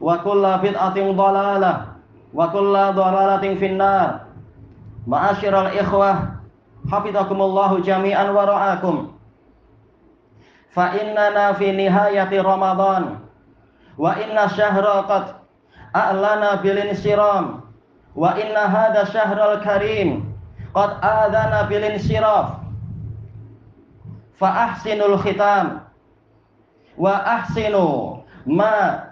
وكل بدعة ضلالة وكل ضلالة في النار معاشر الإخوة حفظكم الله جميعا ورعاكم فإننا في نهاية رمضان وإن الشهر قد أعلن بالانصرام وإن هذا الشهر الكريم قد آذن بالانصراف فأحسنوا الختام وأحسنوا ما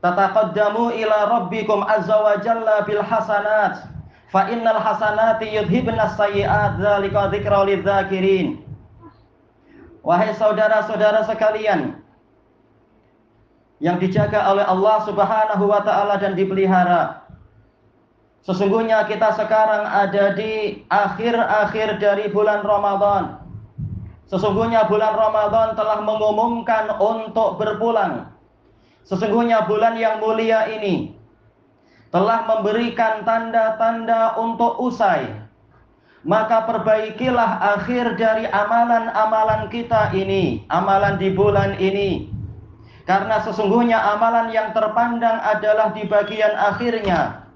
tataqaddamu ila rabbikum azza wa jalla bil hasanat. Fa innal hasanati yudhibna sayyi'at dzalika dzikra lidzakirin wahai saudara-saudara sekalian yang dijaga oleh Allah Subhanahu wa taala dan dipelihara sesungguhnya kita sekarang ada di akhir-akhir dari bulan Ramadan. Sesungguhnya bulan Ramadan telah mengumumkan untuk berpulang Sesungguhnya bulan yang mulia ini telah memberikan tanda-tanda untuk usai. Maka perbaikilah akhir dari amalan-amalan kita ini, amalan di bulan ini. Karena sesungguhnya amalan yang terpandang adalah di bagian akhirnya.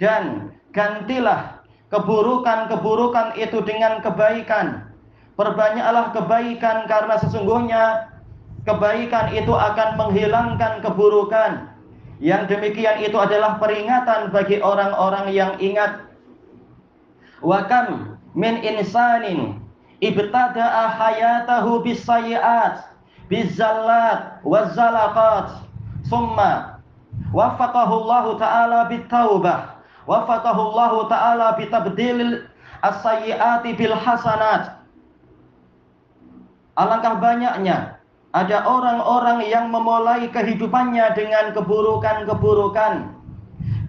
Dan gantilah keburukan-keburukan itu dengan kebaikan. Perbanyaklah kebaikan karena sesungguhnya kebaikan itu akan menghilangkan keburukan. Yang demikian itu adalah peringatan bagi orang-orang yang ingat. Wa kam min insanin ibtada'a hayatahu bisayyi'at bizallat wazzalaqat summa waffaqahu Allah taala bitaubah waffaqahu Allah taala bitabdil as-sayyi'ati bil hasanat Alangkah banyaknya ada orang-orang yang memulai kehidupannya dengan keburukan-keburukan,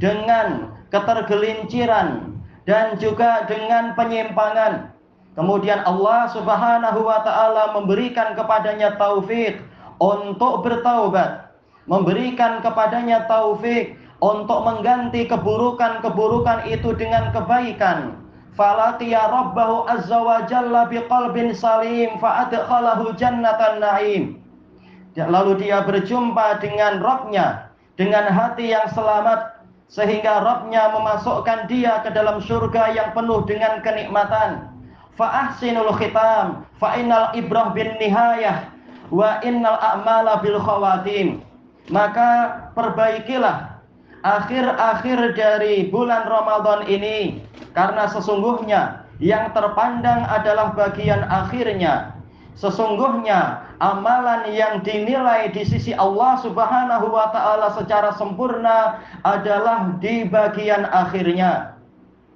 dengan ketergelinciran dan juga dengan penyimpangan. Kemudian Allah Subhanahu wa taala memberikan kepadanya taufik untuk bertaubat, memberikan kepadanya taufik untuk mengganti keburukan-keburukan itu dengan kebaikan falaqiya rabbahu azza wa jalla biqalbin salim fa'adkhalahu jannatan na'im. Lalu dia berjumpa dengan Rabbnya dengan hati yang selamat sehingga Rabbnya memasukkan dia ke dalam surga yang penuh dengan kenikmatan. Fa'ahsinul khitam fa'innal ibrah bin nihayah wa innal a'mala bil khawatim. Maka perbaikilah akhir-akhir dari bulan Ramadan ini karena sesungguhnya yang terpandang adalah bagian akhirnya Sesungguhnya amalan yang dinilai di sisi Allah Subhanahu wa taala secara sempurna adalah di bagian akhirnya.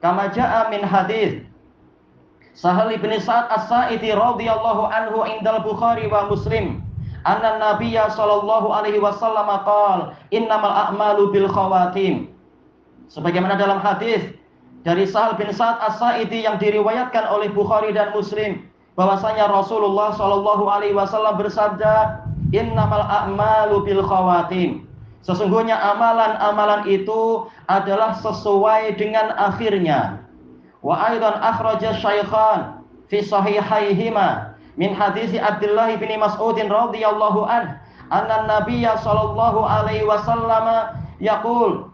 Kama jaa min hadis Sahal bin Sa'ad As-Sa'idi radhiyallahu anhu indal Bukhari wa Muslim anna Nabiyya sallallahu alaihi wasallam qala innamal a'malu bil khawatim. Sebagaimana dalam hadis dari Sahal bin Sa'ad As-Sa'idi yang diriwayatkan oleh Bukhari dan Muslim bahwasanya Rasulullah Shallallahu alaihi wasallam bersabda, "Innamal a'malu bil khawatim." Sesungguhnya amalan-amalan itu adalah sesuai dengan akhirnya. Wa aidan akhraja syaikhan fi sahihaihima min hadis Abdullah bin Mas'ud radhiyallahu an anna Nabiy sallallahu alaihi wasallam yaqul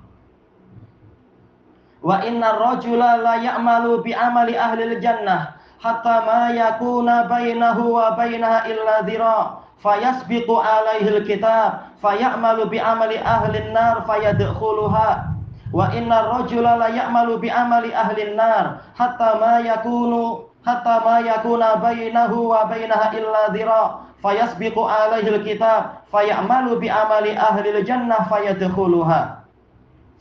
Wa inna rajula la ya'malu bi amali ahli jannah hatta ma yakuna bainahu wa bainaha illa dhira fayasbiqu alaihi alkitab fayamalu bi amali ahli an-nar fayadkhuluha. Wa inna ar-rajula la ya'malu bi amali ahli an-nar hatta ma yakunu hatta ma yakuna bainahu wa bainaha illa dhira fayasbiqu alaihi alkitab. Fayamalu bi amali ahli al-jannah fayadkhuluha.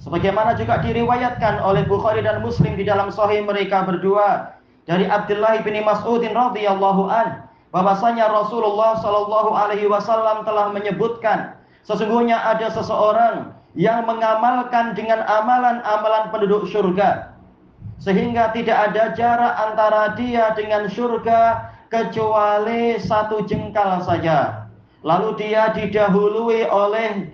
Sebagaimana juga diriwayatkan oleh Bukhari dan Muslim di dalam sahih mereka berdua. Dari Abdullah bin Mas'udin radhiyallahu an bahwasanya Rasulullah Shallallahu alaihi wasallam telah menyebutkan sesungguhnya ada seseorang yang mengamalkan dengan amalan-amalan penduduk surga sehingga tidak ada jarak antara dia dengan surga kecuali satu jengkal saja. Lalu dia didahului oleh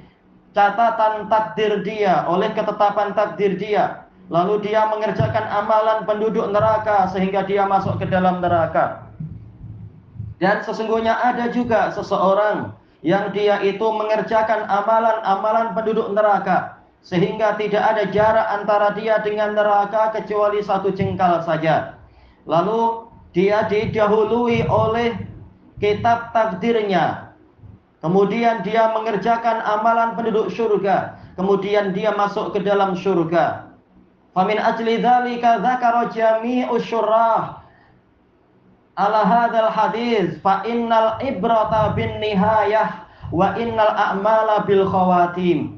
catatan takdir dia oleh ketetapan takdir dia. Lalu dia mengerjakan amalan penduduk neraka sehingga dia masuk ke dalam neraka. Dan sesungguhnya ada juga seseorang yang dia itu mengerjakan amalan-amalan penduduk neraka sehingga tidak ada jarak antara dia dengan neraka kecuali satu jengkal saja. Lalu dia didahului oleh kitab takdirnya. Kemudian dia mengerjakan amalan penduduk surga. Kemudian dia masuk ke dalam surga. Famin ajli dzalika dzakara jami'u syurrah ala hadzal hadis fa innal ibrata bin nihayah wa innal a'mala bil khawatim.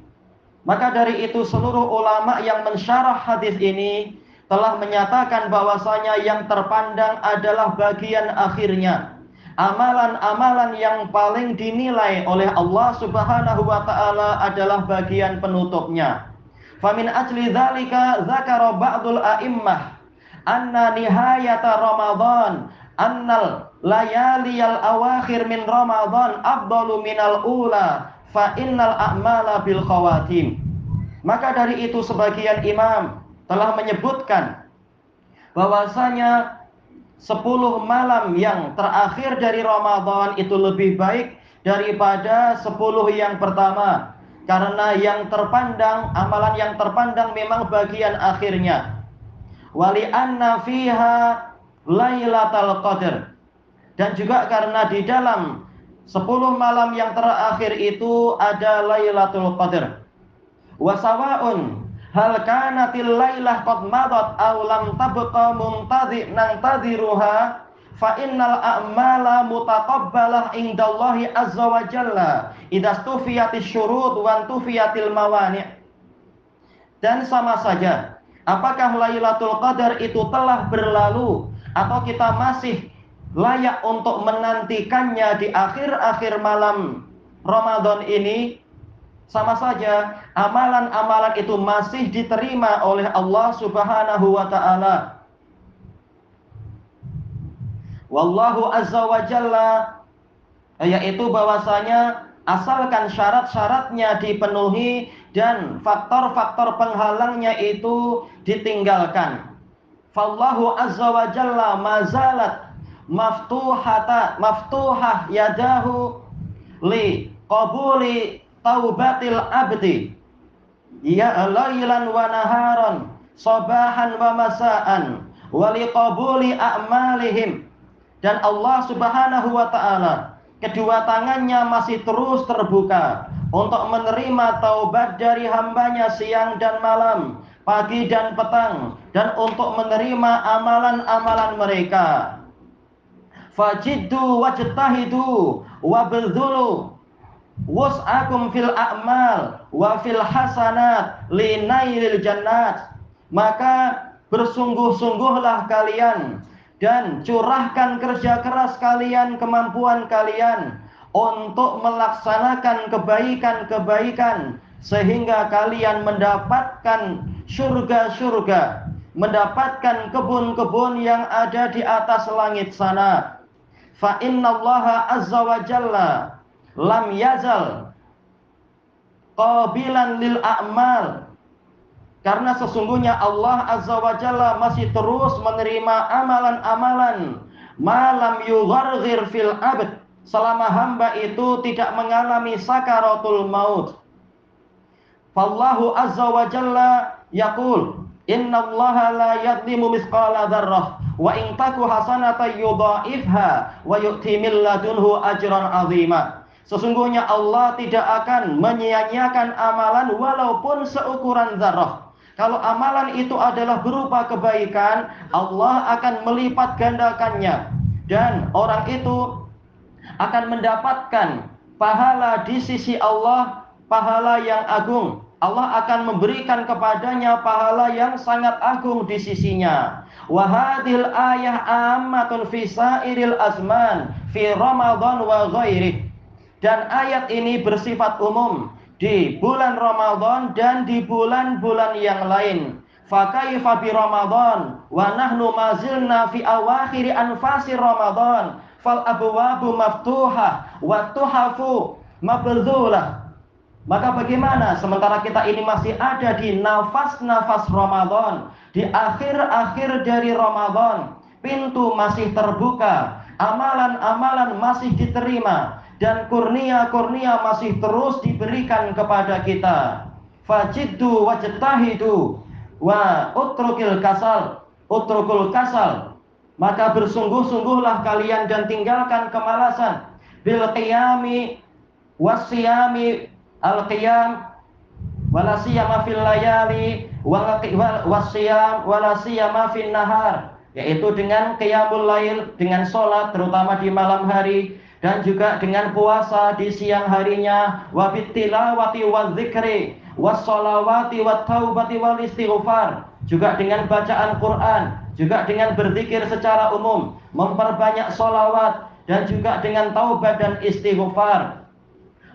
Maka dari itu seluruh ulama yang mensyarah hadis ini telah menyatakan bahwasanya yang terpandang adalah bagian akhirnya. Amalan-amalan yang paling dinilai oleh Allah Subhanahu wa taala adalah bagian penutupnya. Famin ajli dzalika zakara ba'dul a'immah anna nihayata Ramadan annal layaliyal awakhir min Ramadan afdalu minal ula fa innal a'mala bil khawatim. Maka dari itu sebagian imam telah menyebutkan bahwasanya 10 malam yang terakhir dari Ramadan itu lebih baik daripada 10 yang pertama karena yang terpandang, amalan yang terpandang memang bagian akhirnya. Wali anna fiha lailatul qadar. Dan juga karena di dalam 10 malam yang terakhir itu ada Lailatul Qadar. Wa sawaun hal kanatil lailah qad madat aw lam tabqa muntadhi nantadhiruha fa innal a'mala mutaqabbalah indallahi azza wa jalla idza stufiyatis syurut wa tufiyatil mawani' dan sama saja apakah Lailatul Qadar itu telah berlalu atau kita masih layak untuk menantikannya di akhir-akhir malam Ramadan ini sama saja amalan-amalan itu masih diterima oleh Allah Subhanahu wa taala Wallahu azza wa jalla yaitu bahwasanya asalkan syarat-syaratnya dipenuhi dan faktor-faktor penghalangnya itu ditinggalkan. Fallahu azza wa jalla mazalat maftuhata maftuhah yadahu li qabuli taubatil abdi ya lailan wa naharan sabahan wa masaan wa liqabuli a'malihim dan Allah Subhanahu wa taala kedua tangannya masih terus terbuka untuk menerima taubat dari hambanya siang dan malam, pagi dan petang, dan untuk menerima amalan-amalan mereka. Fajiddu wajtahidu wabdhulu wus'akum fil a'mal wa fil hasanat linailil jannat. Maka bersungguh-sungguhlah kalian dan curahkan kerja keras kalian kemampuan kalian untuk melaksanakan kebaikan-kebaikan sehingga kalian mendapatkan surga-surga mendapatkan kebun-kebun yang ada di atas langit sana fa innallaha azza wa jalla lam yazal qabilan lil a'mal. Karena sesungguhnya Allah azza wa jalla masih terus menerima amalan-amalan. Malam yugharghir fil abd. Selama hamba itu tidak mengalami sakaratul maut. Fallahu azza wa jalla yaqul innallaha la yadlimu misqala dzarrah wa in taku hasanatan wa yu'ti min ajran 'azima Sesungguhnya Allah tidak akan menyia-nyiakan amalan walaupun seukuran zarah. Kalau amalan itu adalah berupa kebaikan, Allah akan melipat gandakannya. Dan orang itu akan mendapatkan pahala di sisi Allah, pahala yang agung. Allah akan memberikan kepadanya pahala yang sangat agung di sisinya. Wahadil ayah amatun fi sairil azman fi Ramadan wa ghairih. Dan ayat ini bersifat umum di bulan Ramadan dan di bulan-bulan yang lain. Fakaifa bi Ramadan wa nahnu mazilna fi awakhir anfasi Ramadan fal abwabu maftuha wa tuhafu mabdhulah. Maka bagaimana sementara kita ini masih ada di nafas-nafas Ramadan, di akhir-akhir dari Ramadan, pintu masih terbuka, amalan-amalan masih diterima, dan kurnia-kurnia masih terus diberikan kepada kita. Fajiddu wajtahidu wa utrukil kasal, utrukul kasal. Maka bersungguh-sungguhlah kalian dan tinggalkan kemalasan. Bil qiyami wasiyami al qiyam wala siyama fil layali wasiyam wala siyama fil nahar yaitu dengan qiyamul lail dengan salat terutama di malam hari dan juga dengan puasa di siang harinya wa bitilawati wa dzikri wassalawati wat taubati wal istighfar juga dengan bacaan Quran juga dengan berzikir secara umum memperbanyak solawat dan juga dengan taubat dan istighfar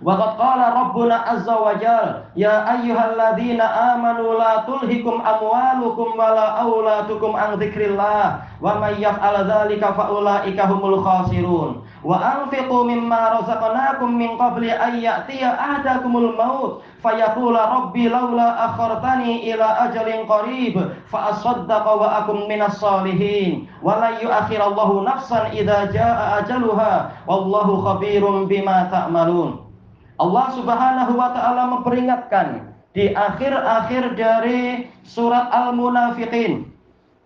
Wa qala Rabbuna azza wa jal ya ayyuhalladzina amanu la tulhikum amwalukum wala auladukum an dzikrillah wa may yaf'al dzalika fa ulaika humul khasirun. Wa anfiqu mimma razaqnakum min qabli an ya'tiya ahadakumul maut. Fayaqula rabbi laula akhartani ila ajalin qarib fa asaddaqa wa akum minas salihin. Wa la yu'akhirallahu nafsan idza jaa ajaluha wallahu khabirum bima ta'malun Allah Subhanahu wa taala memperingatkan di akhir-akhir dari surat Al-Munafiqin.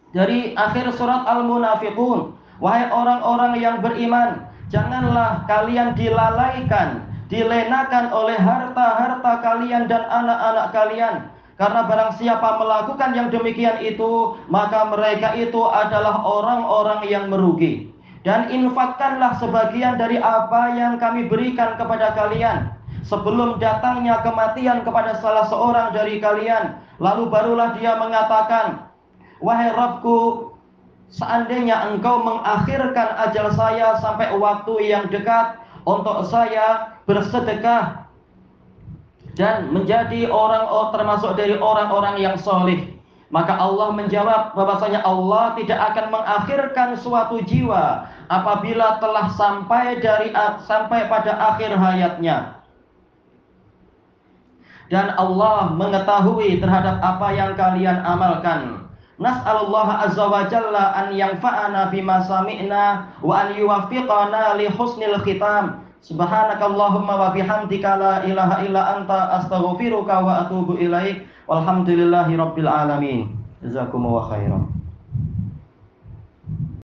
Dari akhir surat Al-Munafiqun, wahai orang-orang yang beriman, janganlah kalian dilalaikan, dilenakan oleh harta-harta kalian dan anak-anak kalian. Karena barang siapa melakukan yang demikian itu, maka mereka itu adalah orang-orang yang merugi. Dan infakkanlah sebagian dari apa yang kami berikan kepada kalian sebelum datangnya kematian kepada salah seorang dari kalian. Lalu barulah dia mengatakan, Wahai Rabbku, seandainya engkau mengakhirkan ajal saya sampai waktu yang dekat untuk saya bersedekah dan menjadi orang termasuk dari orang-orang yang solih. Maka Allah menjawab bahwasanya Allah tidak akan mengakhirkan suatu jiwa apabila telah sampai dari sampai pada akhir hayatnya dan Allah mengetahui terhadap apa yang kalian amalkan. Nas'alullah azza wa jalla an yanfa'ana bima sami'na wa an yuwaffiqana li husnil khitam. Subhanakallahumma wa bihamdika la ilaha illa anta astaghfiruka wa atubu ilaik. Walhamdulillahi rabbil alamin. Jazakumullahu khairan.